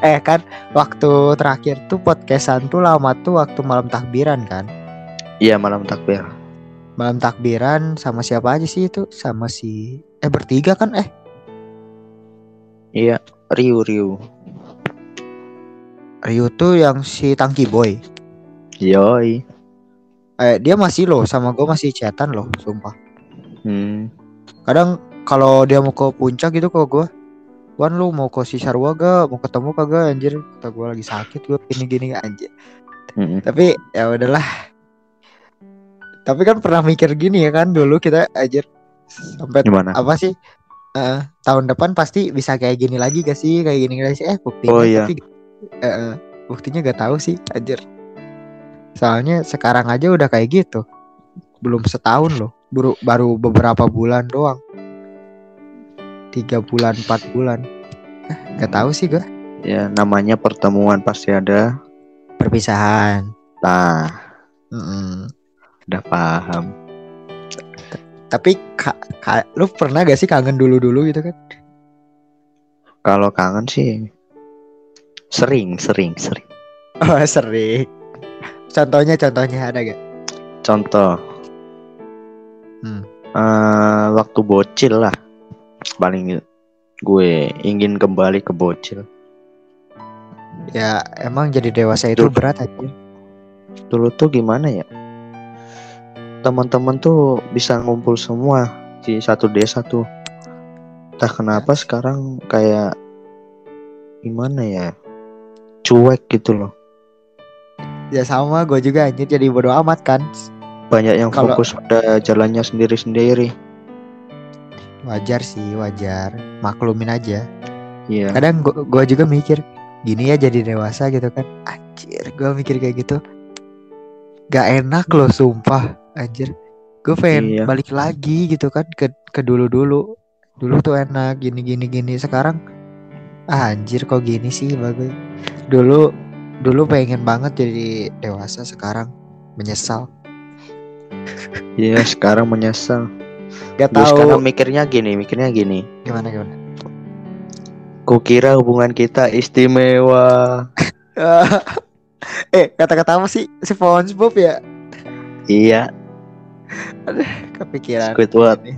[SPEAKER 1] Eh kan waktu terakhir tuh podcastan tuh lama tuh waktu malam takbiran kan.
[SPEAKER 2] Iya malam takbir.
[SPEAKER 1] Malam takbiran sama siapa aja sih itu? Sama si eh bertiga kan eh
[SPEAKER 2] Iya, Riu Riu.
[SPEAKER 1] Rio tuh yang si Tangki Boy.
[SPEAKER 2] Yoi.
[SPEAKER 1] Eh dia masih loh sama gue masih chatan loh, sumpah.
[SPEAKER 2] Hmm.
[SPEAKER 1] Kadang kalau dia mau ke puncak gitu ke gue, Wan lu mau ke Cisarua gak? Mau ketemu kagak anjir? Kata gue lagi sakit gue gini-gini anjir.
[SPEAKER 2] Mm-mm.
[SPEAKER 1] Tapi ya udahlah. Tapi kan pernah mikir gini ya kan dulu kita anjir sampai
[SPEAKER 2] Gimana?
[SPEAKER 1] apa sih? Eh, tahun depan pasti bisa kayak gini lagi gak sih? Kayak gini lagi sih? Eh buktinya
[SPEAKER 2] Oh, iya.
[SPEAKER 1] tapi eh, eh, buktinya gak tahu sih anjir. Soalnya sekarang aja udah kayak gitu. Belum setahun loh. Baru baru beberapa bulan doang. Tiga bulan, empat bulan. Eh, gak tahu sih gue.
[SPEAKER 2] Ya namanya pertemuan pasti ada.
[SPEAKER 1] Perpisahan.
[SPEAKER 2] Nah,
[SPEAKER 1] Mm-mm.
[SPEAKER 2] udah paham.
[SPEAKER 1] Tapi ka, ka- lu pernah gak sih kangen dulu-dulu gitu kan?
[SPEAKER 2] Kalau kangen sih sering, sering, sering.
[SPEAKER 1] Oh sering. Contohnya contohnya ada gak?
[SPEAKER 2] Contoh.
[SPEAKER 1] Hmm.
[SPEAKER 2] eh, waktu bocil lah. Paling gue ingin kembali ke bocil.
[SPEAKER 1] Ya emang jadi dewasa itu
[SPEAKER 2] Duh.
[SPEAKER 1] berat aja.
[SPEAKER 2] Dulu tuh gimana ya? Teman-teman tuh bisa ngumpul semua di satu desa tuh. Entah kenapa sekarang kayak gimana ya? Cuek gitu loh.
[SPEAKER 1] Ya sama gue juga anjir jadi bodo amat kan.
[SPEAKER 2] Banyak yang
[SPEAKER 1] Kalau-
[SPEAKER 2] fokus pada jalannya sendiri-sendiri.
[SPEAKER 1] Wajar sih wajar. Maklumin aja.
[SPEAKER 2] Iya.
[SPEAKER 1] Kadang gua, gua juga mikir gini ya jadi dewasa gitu kan. Anjir gue mikir kayak gitu. Gak enak loh sumpah anjir. Gue pengen
[SPEAKER 2] Iya.
[SPEAKER 1] balik lagi gitu kan ke ke dulu dulu. Dulu tuh enak gini gini gini. Sekarang ah, anjir kok gini sih bagus. Dulu dulu pengen banget jadi dewasa sekarang menyesal.
[SPEAKER 2] Iya, sekarang menyesal.
[SPEAKER 1] Gak
[SPEAKER 2] Gue
[SPEAKER 1] tahu
[SPEAKER 2] sekarang mikirnya gini, mikirnya gini.
[SPEAKER 1] gimana gimana.
[SPEAKER 2] Kukira hubungan kita istimewa. <laughs>
[SPEAKER 1] eh kata-kata apa sih SpongeBob ya?
[SPEAKER 2] Iya,
[SPEAKER 1] Kepikiran.
[SPEAKER 2] Squidward.
[SPEAKER 1] ini.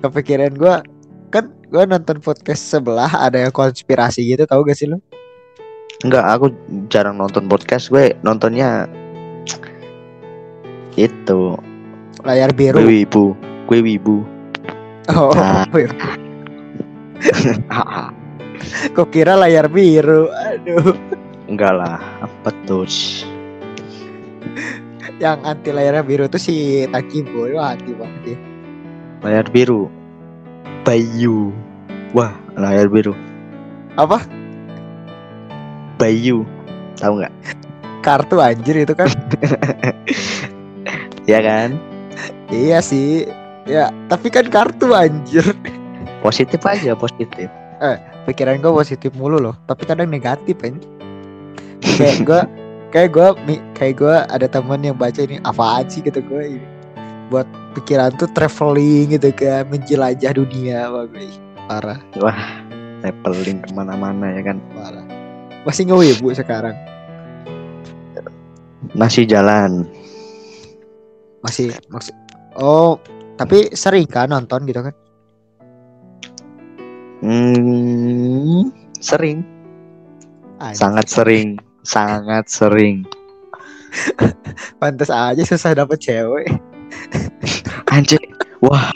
[SPEAKER 1] Kepikiran gua kan gua nonton podcast sebelah ada yang konspirasi gitu tahu gak sih lu?
[SPEAKER 2] Enggak, aku jarang nonton podcast. Gue nontonnya itu
[SPEAKER 1] Layar
[SPEAKER 2] gue
[SPEAKER 1] biru.
[SPEAKER 2] wibu, gue wibu.
[SPEAKER 1] Oh,
[SPEAKER 2] Nah. <laughs> <laughs>
[SPEAKER 1] kok kira layar biru. Aduh,
[SPEAKER 2] Enggak lah, apa tuh?
[SPEAKER 1] yang anti layar biru tuh si Taki Boy wah anti banget ya.
[SPEAKER 2] Layar biru, Bayu. Wah, layar biru,
[SPEAKER 1] Apa?
[SPEAKER 2] Bayu. Tahu nggak?
[SPEAKER 1] Kartu anjir itu kan. <laughs>
[SPEAKER 2] Ya kan?
[SPEAKER 1] iya sih. Ya, tapi kan kartu anjir. <laughs>
[SPEAKER 2] Positif aja, positif.
[SPEAKER 1] pikiran gue positif mulu loh tapi kadang negatif kan kayak gue <laughs> kayak gue kayak gue ada teman yang baca ini apaan sih gitu gue ini buat pikiran tuh traveling gitu kan menjelajah dunia ih, parah
[SPEAKER 2] Wah, traveling ke mana-mana ya kan?
[SPEAKER 1] parah masih ngewibu sekarang
[SPEAKER 2] Masih jalan.
[SPEAKER 1] masih maksud oh tapi sering kan nonton gitu kan?
[SPEAKER 2] Hmm, sering,
[SPEAKER 1] Anjir,
[SPEAKER 2] sangat sering, sangat sering. <laughs>
[SPEAKER 1] pantas aja susah dapet cewek.
[SPEAKER 2] Anjir, wah.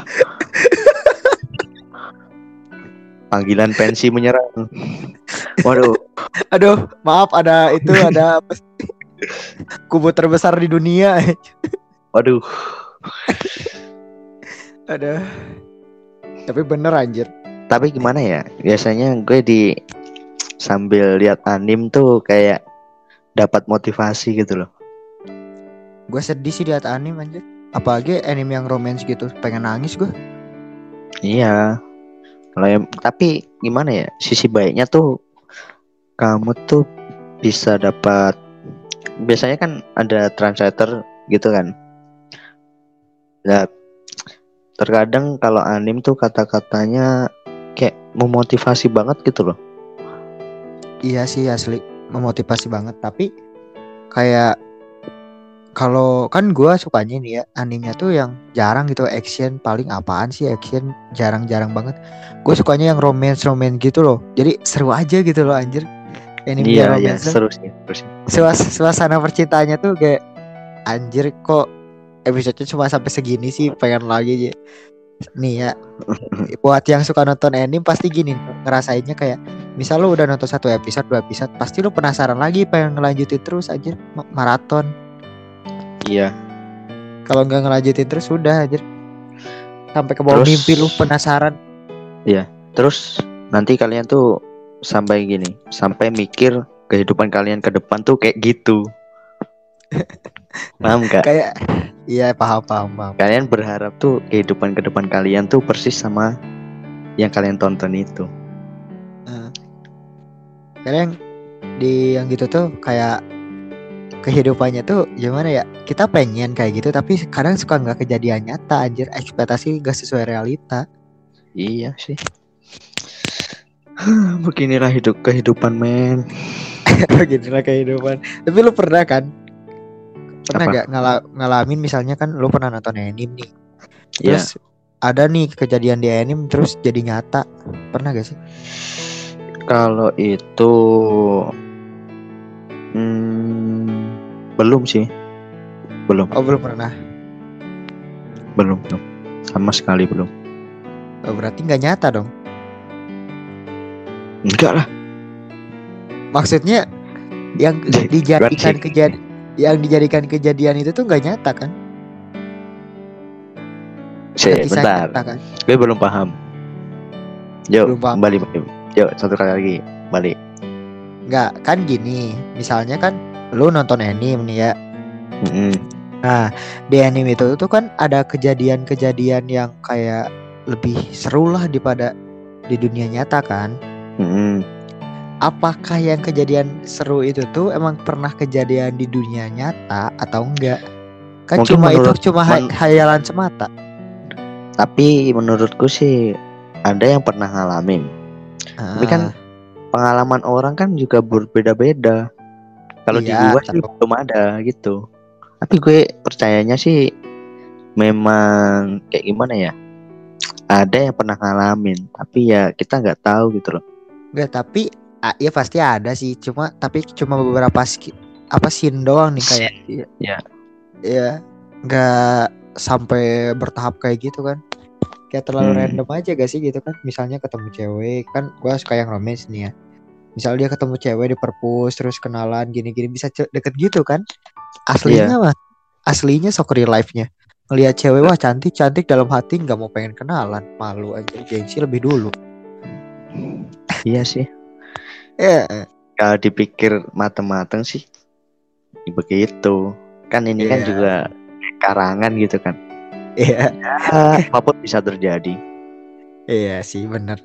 [SPEAKER 2] Panggilan pensi menyerang. Waduh,
[SPEAKER 1] aduh maaf ada itu ada kubu terbesar di dunia.
[SPEAKER 2] Waduh.
[SPEAKER 1] Aduh. Tapi bener anjir.
[SPEAKER 2] Tapi gimana ya? Biasanya gue di sambil lihat anim tuh kayak dapat motivasi gitu loh.
[SPEAKER 1] Gue sedih sih liat anime anjir. Apalagi anime yang romance gitu. Pengen nangis gue.
[SPEAKER 2] Iya. Kalau yang tapi gimana ya? Sisi baiknya tuh kamu tuh bisa dapat biasanya kan ada translator gitu kan. Nah, terkadang kalau anim tuh kata-katanya kayak memotivasi banget gitu loh.
[SPEAKER 1] Iya sih asli. Memotivasi banget. Tapi kayak kalau kan gua sukanya nih ya animenya tuh yang jarang gitu. Action paling apaan sih? Action jarang-jarang banget. Gue sukanya yang romance romance gitu loh. Jadi seru aja gitu loh anjir. Anime
[SPEAKER 2] Iya, iya,
[SPEAKER 1] romance tuh.
[SPEAKER 2] seru sih, seru sih.
[SPEAKER 1] Suas- suasana percintaannya tuh kayak anjir kok episode cuma sampai segini sih pengen lagi aja. Nih ya buat yang suka nonton anime pasti gini ngerasainnya kayak misal lu udah nonton satu episode dua episode pasti lu penasaran lagi pengen ngelanjutin terus aja ma- maraton.
[SPEAKER 2] Iya.
[SPEAKER 1] kalau nggak ngelanjutin terus udah aja. Sampai ke bawah
[SPEAKER 2] Terus-
[SPEAKER 1] mimpi lu penasaran.
[SPEAKER 2] Terus nanti kalian tuh sampai gini, sampai mikir kehidupan kalian ke depan tuh kayak gitu. <laughs> Paham gak?
[SPEAKER 1] kayak iya paham paham paham
[SPEAKER 2] Kalian berharap tuh kehidupan ke depan kalian tuh persis sama yang kalian tonton itu.
[SPEAKER 1] Karena yang di yang gitu tuh kayak kehidupannya tuh gimana ya kita pengen kayak gitu tapi kadang suka nggak kejadian nyata anjir ekspektasi gak sesuai realita
[SPEAKER 2] Iya sih. <sighs> Beginilah hidup kehidupan men. <laughs>
[SPEAKER 1] beginilah kehidupan tapi lu pernah kan pernah
[SPEAKER 2] Apa?
[SPEAKER 1] gak ngala- ngalamin misalnya kan lu pernah nonton anime nih
[SPEAKER 2] Iya.
[SPEAKER 1] terus ada nih kejadian di anime terus jadi nyata pernah gak sih
[SPEAKER 2] Kalau itu hmm, belum sih. Belum,
[SPEAKER 1] oh belum pernah
[SPEAKER 2] belum, belum. Sama sekali belum.
[SPEAKER 1] oh, berarti nggak nyata dong
[SPEAKER 2] Enggak lah.
[SPEAKER 1] maksudnya yang <laughs>
[SPEAKER 2] Jadi,
[SPEAKER 1] dijadikan kejadian yang dijadikan kejadian itu tuh nggak nyata kan Kisah
[SPEAKER 2] bentar.
[SPEAKER 1] nyata kan
[SPEAKER 2] Gue belum paham. Yuk,
[SPEAKER 1] Belum paham.
[SPEAKER 2] kembali. Yuk, satu kali lagi. Balik.
[SPEAKER 1] nggak kan gini misalnya kan lu nonton anime nih ya
[SPEAKER 2] Mm-mm.
[SPEAKER 1] nah di anime itu tuh kan ada kejadian-kejadian yang kayak lebih seru lah daripada di dunia nyata kan
[SPEAKER 2] Mm-mm.
[SPEAKER 1] Apakah yang kejadian seru itu tuh emang pernah kejadian di dunia nyata atau enggak kan
[SPEAKER 2] Mungkin
[SPEAKER 1] cuma
[SPEAKER 2] menurut-
[SPEAKER 1] itu cuma hay-
[SPEAKER 2] men-
[SPEAKER 1] hayalan semata
[SPEAKER 2] Tapi menurutku sih ada yang pernah ngalamin. Tapi kan
[SPEAKER 1] Ah,
[SPEAKER 2] pengalaman orang kan juga berbeda-beda. Kalau di
[SPEAKER 1] Iya,
[SPEAKER 2] gua sih belum ada gitu. Tapi gue percayanya sih memang kayak gimana ya? Ada yang pernah ngalamin, tapi ya kita nggak tahu gitu loh.
[SPEAKER 1] enggak tapi ah, ya pasti ada sih cuma tapi cuma beberapa ski- apa scene doang nih kayak
[SPEAKER 2] Iya, iya.
[SPEAKER 1] ya. Nggak sampai bertahap kayak gitu kan. Kayak terlalu
[SPEAKER 2] Hmm.
[SPEAKER 1] random aja gak sih gitu kan? Misalnya ketemu cewek kan gua suka yang romance nih ya. Misal dia ketemu cewek di perpus terus kenalan gini-gini bisa deket gitu kan? Aslinya mah aslinya sok real life-nya. Ngelihat cewek wah cantik cantik dalam hati nggak mau pengen kenalan. Malu aja gengsi lebih dulu.
[SPEAKER 2] Iya sih.
[SPEAKER 1] Ya
[SPEAKER 2] Kalau dipikir mateng-mateng sih begitu. Kan ini kan
[SPEAKER 1] Iya.
[SPEAKER 2] juga karangan gitu kan.
[SPEAKER 1] iya
[SPEAKER 2] Ya, apa pun bisa terjadi.
[SPEAKER 1] iya sih bener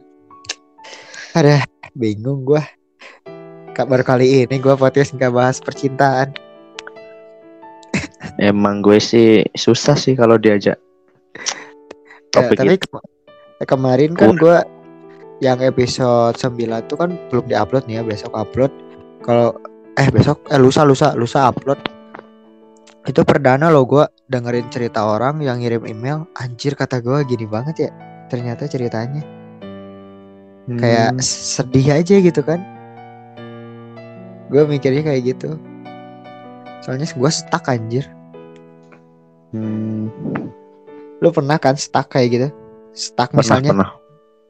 [SPEAKER 1] ada bingung gua kabar kali ini gua podcast nggak bahas percintaan
[SPEAKER 2] Emang gue sih susah sih kalau diajak
[SPEAKER 1] Ya,
[SPEAKER 2] topik
[SPEAKER 1] tapi
[SPEAKER 2] itu.
[SPEAKER 1] kema- kemarin kan gua yang episode 9 tuh kan belum diupload nih ya, besok upload. Kalau eh besok eh lusa lusa lusa upload. Itu perdana loh gua dengerin cerita orang yang ngirim email. Anjir kata gua gini banget ya. Ternyata ceritanya kayak
[SPEAKER 2] Hmm,
[SPEAKER 1] sedih aja gitu kan. Gue mikirnya kayak gitu. Soalnya gua stuck anjir.
[SPEAKER 2] hmm,
[SPEAKER 1] Lu pernah kan stuck kayak gitu? Stuck
[SPEAKER 2] pernah
[SPEAKER 1] misalnya
[SPEAKER 2] pernah.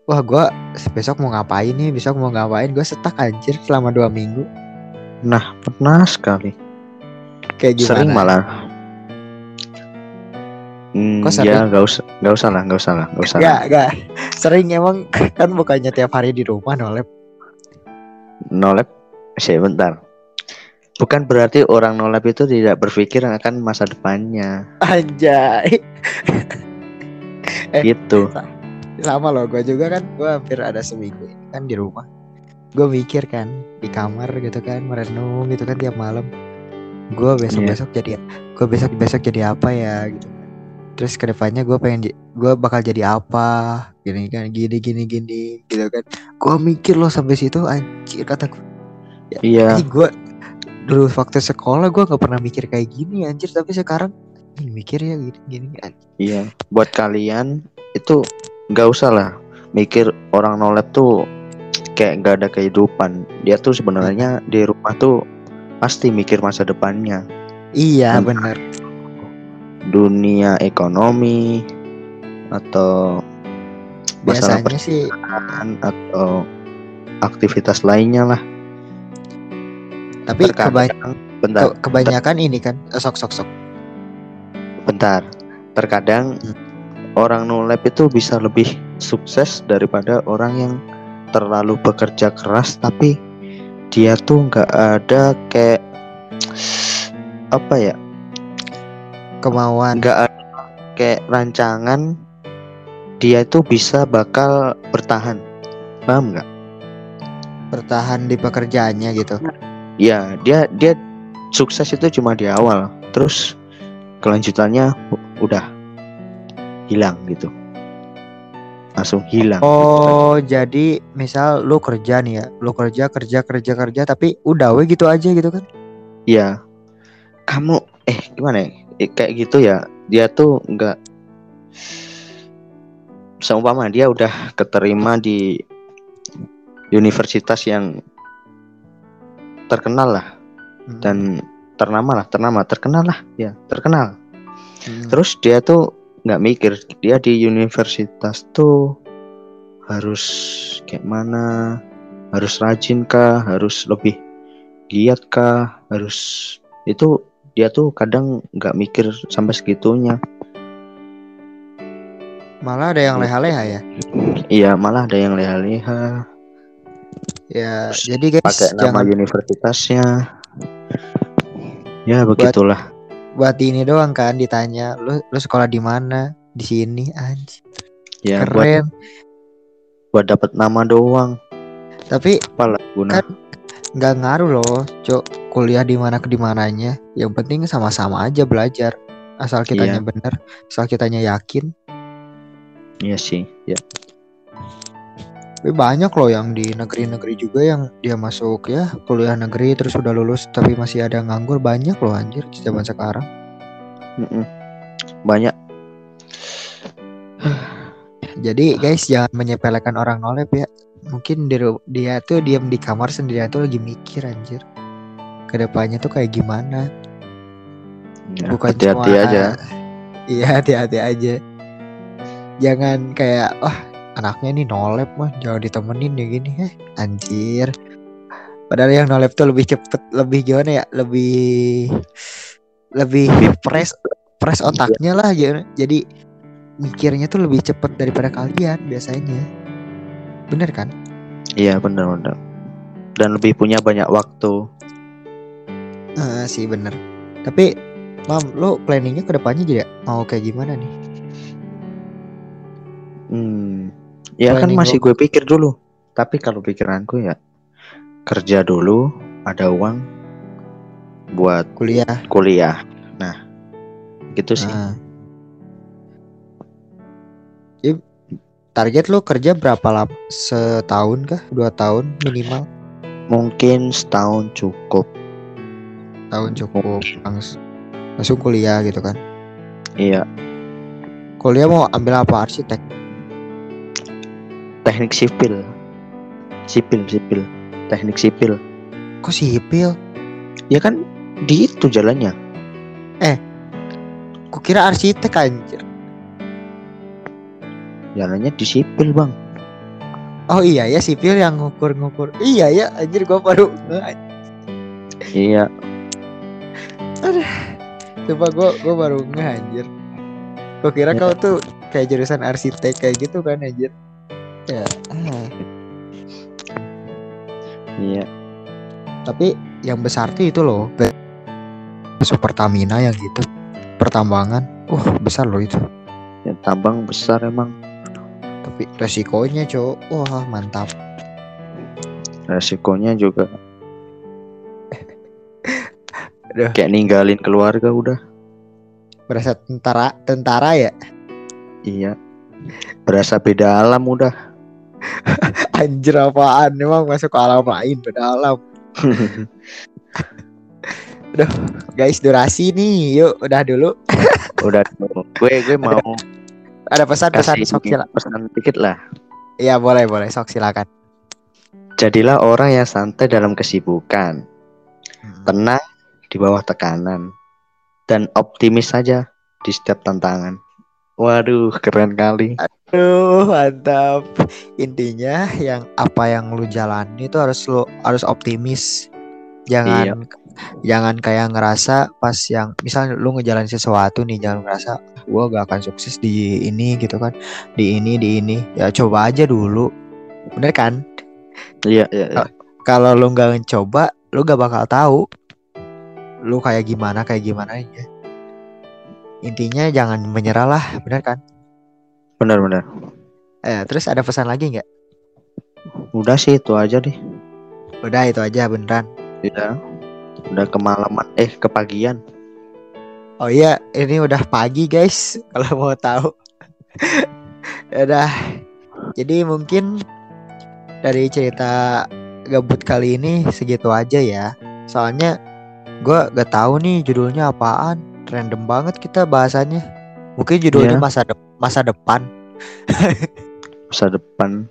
[SPEAKER 1] Wah gua besok mau ngapain nih besok mau ngapain gue setak anjir selama dua minggu
[SPEAKER 2] Nah, pernah sekali.
[SPEAKER 1] kayak gimana
[SPEAKER 2] Sering malah. Hmm,
[SPEAKER 1] Kok
[SPEAKER 2] ya
[SPEAKER 1] sering?
[SPEAKER 2] nggak usah, nggak usah lah, nggak usah lah, nggak usah. lah.
[SPEAKER 1] Gak, gak. Sering emang kan bukannya tiap hari di rumah nolep.
[SPEAKER 2] Nolep, sih bentar. Bukan berarti orang nolep itu tidak berpikir akan masa depannya,
[SPEAKER 1] Anjay. Eh.
[SPEAKER 2] gitu.
[SPEAKER 1] Sama loh gue juga kan gue hampir ada seminggu ini kan di rumah. Gue mikir kan di kamar gitu kan merenung gitu kan tiap malam. Gue besok besok jadi gue besok besok jadi apa ya gitu. Kan terus ke depannya gue pengen gue bakal jadi apa gini kan gini gini gini gitu kan. Gue mikir loh sampai situ anjir kata gue ya,
[SPEAKER 2] Iya.
[SPEAKER 1] gue dulu waktu sekolah gue nggak pernah mikir kayak gini anjir. Tapi sekarang mikir ya gini gini anjir.
[SPEAKER 2] Iya, buat kalian itu nggak usah lah mikir orang nolep tuh kayak nggak ada kehidupan. Dia tuh sebenarnya di rumah tuh pasti mikir masa depannya,
[SPEAKER 1] iya
[SPEAKER 2] Hmm.
[SPEAKER 1] bener
[SPEAKER 2] dunia ekonomi atau
[SPEAKER 1] biasanya sih
[SPEAKER 2] atau aktivitas lainnya lah.
[SPEAKER 1] tapi keba-
[SPEAKER 2] Terkadang, bentar,
[SPEAKER 1] ke- kebanyakan ini kan sok sok sok
[SPEAKER 2] bentar. Terkadang
[SPEAKER 1] Hmm.
[SPEAKER 2] Orang nolep itu bisa lebih sukses daripada orang yang terlalu bekerja keras tapi dia tuh nggak ada kayak apa ya
[SPEAKER 1] kemauan
[SPEAKER 2] nggak ada kayak rancangan dia itu bisa bakal bertahan. Paham nggak?
[SPEAKER 1] Bertahan di pekerjaannya gitu.
[SPEAKER 2] Ya dia dia sukses itu cuma di awal. Terus kelanjutannya udah hilang gitu. Langsung hilang.
[SPEAKER 1] Oh jadi misal lu kerja nih ya lu kerja kerja kerja kerja tapi udah we gitu aja gitu kan?
[SPEAKER 2] Ya kamu eh gimana ya? Eh, kayak gitu ya dia tuh nggak seumpama dia udah keterima di universitas yang terkenal lah.
[SPEAKER 1] Hmm.
[SPEAKER 2] dan ternama lah ternama terkenal lah ya terkenal.
[SPEAKER 1] Hmm.
[SPEAKER 2] terus dia tuh nggak mikir. Dia di universitas tuh harus kayak mana? Harus rajin kah? Harus lebih giat kah? Harus itu dia tuh kadang nggak mikir sampai segitunya.
[SPEAKER 1] Malah ada yang leha-leha ya?
[SPEAKER 2] Iya malah ada yang leha-leha.
[SPEAKER 1] Ya
[SPEAKER 2] Terus
[SPEAKER 1] jadi guys
[SPEAKER 2] pakai nama
[SPEAKER 1] jangan
[SPEAKER 2] universitasnya. Ya begitulah
[SPEAKER 1] buat ini doang kan ditanya lu lu sekolah di mana? Di sini anjir
[SPEAKER 2] ya buat
[SPEAKER 1] keren.
[SPEAKER 2] buat dapat nama doang.
[SPEAKER 1] Tapi
[SPEAKER 2] apalah guna.
[SPEAKER 1] Kan nggak ngaruh loh cok kuliah di mana ke di mananya. Yang penting sama-sama aja belajar. Asal kitanya
[SPEAKER 2] Iya.
[SPEAKER 1] bener asal kitanya yakin.
[SPEAKER 2] Iya sih ya
[SPEAKER 1] tapi banyak loh yang di negeri-negeri juga yang dia masuk ya kuliah negeri terus udah lulus tapi masih ada nganggur. Banyak loh anjir di zaman sekarang.
[SPEAKER 2] Mm-mm. banyak. <sighs>
[SPEAKER 1] Jadi guys jangan menyepelekan orang nolep ya. Mungkin di ru- dia tuh diam di kamar sendirian tuh lagi mikir anjir. Ke depannya tuh kayak gimana?
[SPEAKER 2] Ya,
[SPEAKER 1] bukan
[SPEAKER 2] hati-hati
[SPEAKER 1] cuma-
[SPEAKER 2] aja. <laughs>
[SPEAKER 1] Iya hati-hati aja. Jangan kayak wah anaknya ini nolep mah. Jangan ditemenin ya gini eh. Anjir. Padahal yang nolep tuh lebih cepet lebih gimana ya? Lebih lebih fresh fresh otaknya lah gitu. jadi mikirnya tuh lebih cepet daripada kalian biasanya. Bener kan?
[SPEAKER 2] Iya benar-benar dan lebih punya banyak waktu.
[SPEAKER 1] Ah sih bener. Tapi mam lo planningnya ke depannya jadi mau kayak gimana nih?
[SPEAKER 2] Hmm ya kan
[SPEAKER 1] Planning
[SPEAKER 2] masih
[SPEAKER 1] lo-
[SPEAKER 2] gue pikir dulu tapi kalau pikiranku ya kerja dulu ada uang buat
[SPEAKER 1] kuliah
[SPEAKER 2] kuliah nah gitu sih
[SPEAKER 1] Ah. Jadi, target lo kerja berapa lama? Setahun kah? Dua tahun minimal?
[SPEAKER 2] mungkin setahun cukup
[SPEAKER 1] Tahun cukup langsung langsung kuliah gitu kan?
[SPEAKER 2] iya
[SPEAKER 1] Kuliah mau ambil apa? Arsitek?
[SPEAKER 2] Teknik sipil sipil sipil teknik sipil
[SPEAKER 1] Kok sipil?
[SPEAKER 2] ya kan di itu jalannya
[SPEAKER 1] Kukira arsitek anjir.
[SPEAKER 2] jalannya di sipil bang
[SPEAKER 1] Oh iya ya sipil yang ngukur-ngukur. Iya ya anjir gua baru
[SPEAKER 2] iya
[SPEAKER 1] Coba gua gua baru nge anjir. Gua kira
[SPEAKER 2] Ya.
[SPEAKER 1] kau tuh kayak jurusan arsitek kayak gitu kan anjir. Ya.
[SPEAKER 2] iya
[SPEAKER 1] Tapi yang besar itu loh. Be- Super Pertamina yang gitu. Pertambangan. Wah, besar loh itu.
[SPEAKER 2] ya tambang besar emang
[SPEAKER 1] tapi resikonya cok wah mantap
[SPEAKER 2] resikonya juga <laughs>
[SPEAKER 1] Aduh.
[SPEAKER 2] kayak ninggalin keluarga udah
[SPEAKER 1] berasa tentara tentara ya
[SPEAKER 2] iya berasa beda alam udah <laughs>
[SPEAKER 1] anjir apaan? Emang masuk ke alam lain beda alam <laughs> guys durasi nih. Yuk udah dulu. <laughs>
[SPEAKER 2] Udah gue gue mau
[SPEAKER 1] ada pesan-pesan sok sila
[SPEAKER 2] pesan dikit lah.
[SPEAKER 1] Iya boleh boleh. Sok silakan.
[SPEAKER 2] Jadilah orang yang santai dalam kesibukan.
[SPEAKER 1] Hmm.
[SPEAKER 2] tenang di bawah tekanan. Dan optimis saja di setiap tantangan. Waduh keren kali
[SPEAKER 1] Aduh mantap. Intinya yang apa yang lu jalani itu harus lu harus optimis. Jangan jangan kayak ngerasa pas yang misalnya lu ngejalanin sesuatu nih jangan ngerasa gua gak akan sukses di ini gitu kan. Di ini di ini. Ya coba aja dulu. Bener kan?
[SPEAKER 2] Iya iya, iya.
[SPEAKER 1] kalau lu nggak mencoba lu gak bakal tahu lu kayak gimana kayak gimana aja. Intinya jangan menyerah lah bener kan
[SPEAKER 2] benar benar.
[SPEAKER 1] Eh terus ada pesan lagi nggak?
[SPEAKER 2] Udah sih itu aja deh.
[SPEAKER 1] Udah itu aja beneran.
[SPEAKER 2] Ya udah kemalaman eh kepagian.
[SPEAKER 1] Oh iya ini udah pagi guys <laughs> kalau mau tahu. <laughs> Ya udah. Jadi mungkin dari cerita gabut kali ini segitu aja ya. Soalnya gua gak tahu nih judulnya apaan. Random banget kita bahasannya. Mungkin judulnya
[SPEAKER 2] Iya.
[SPEAKER 1] masa de- masa depan.
[SPEAKER 2] Masa depan.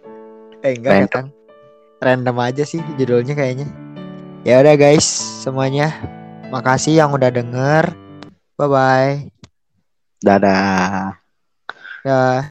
[SPEAKER 1] Eh enggak ya
[SPEAKER 2] Random.
[SPEAKER 1] kan random aja sih judulnya kayaknya. Ya udah guys semuanya. Makasih yang udah denger. Bye bye
[SPEAKER 2] dadah.
[SPEAKER 1] ya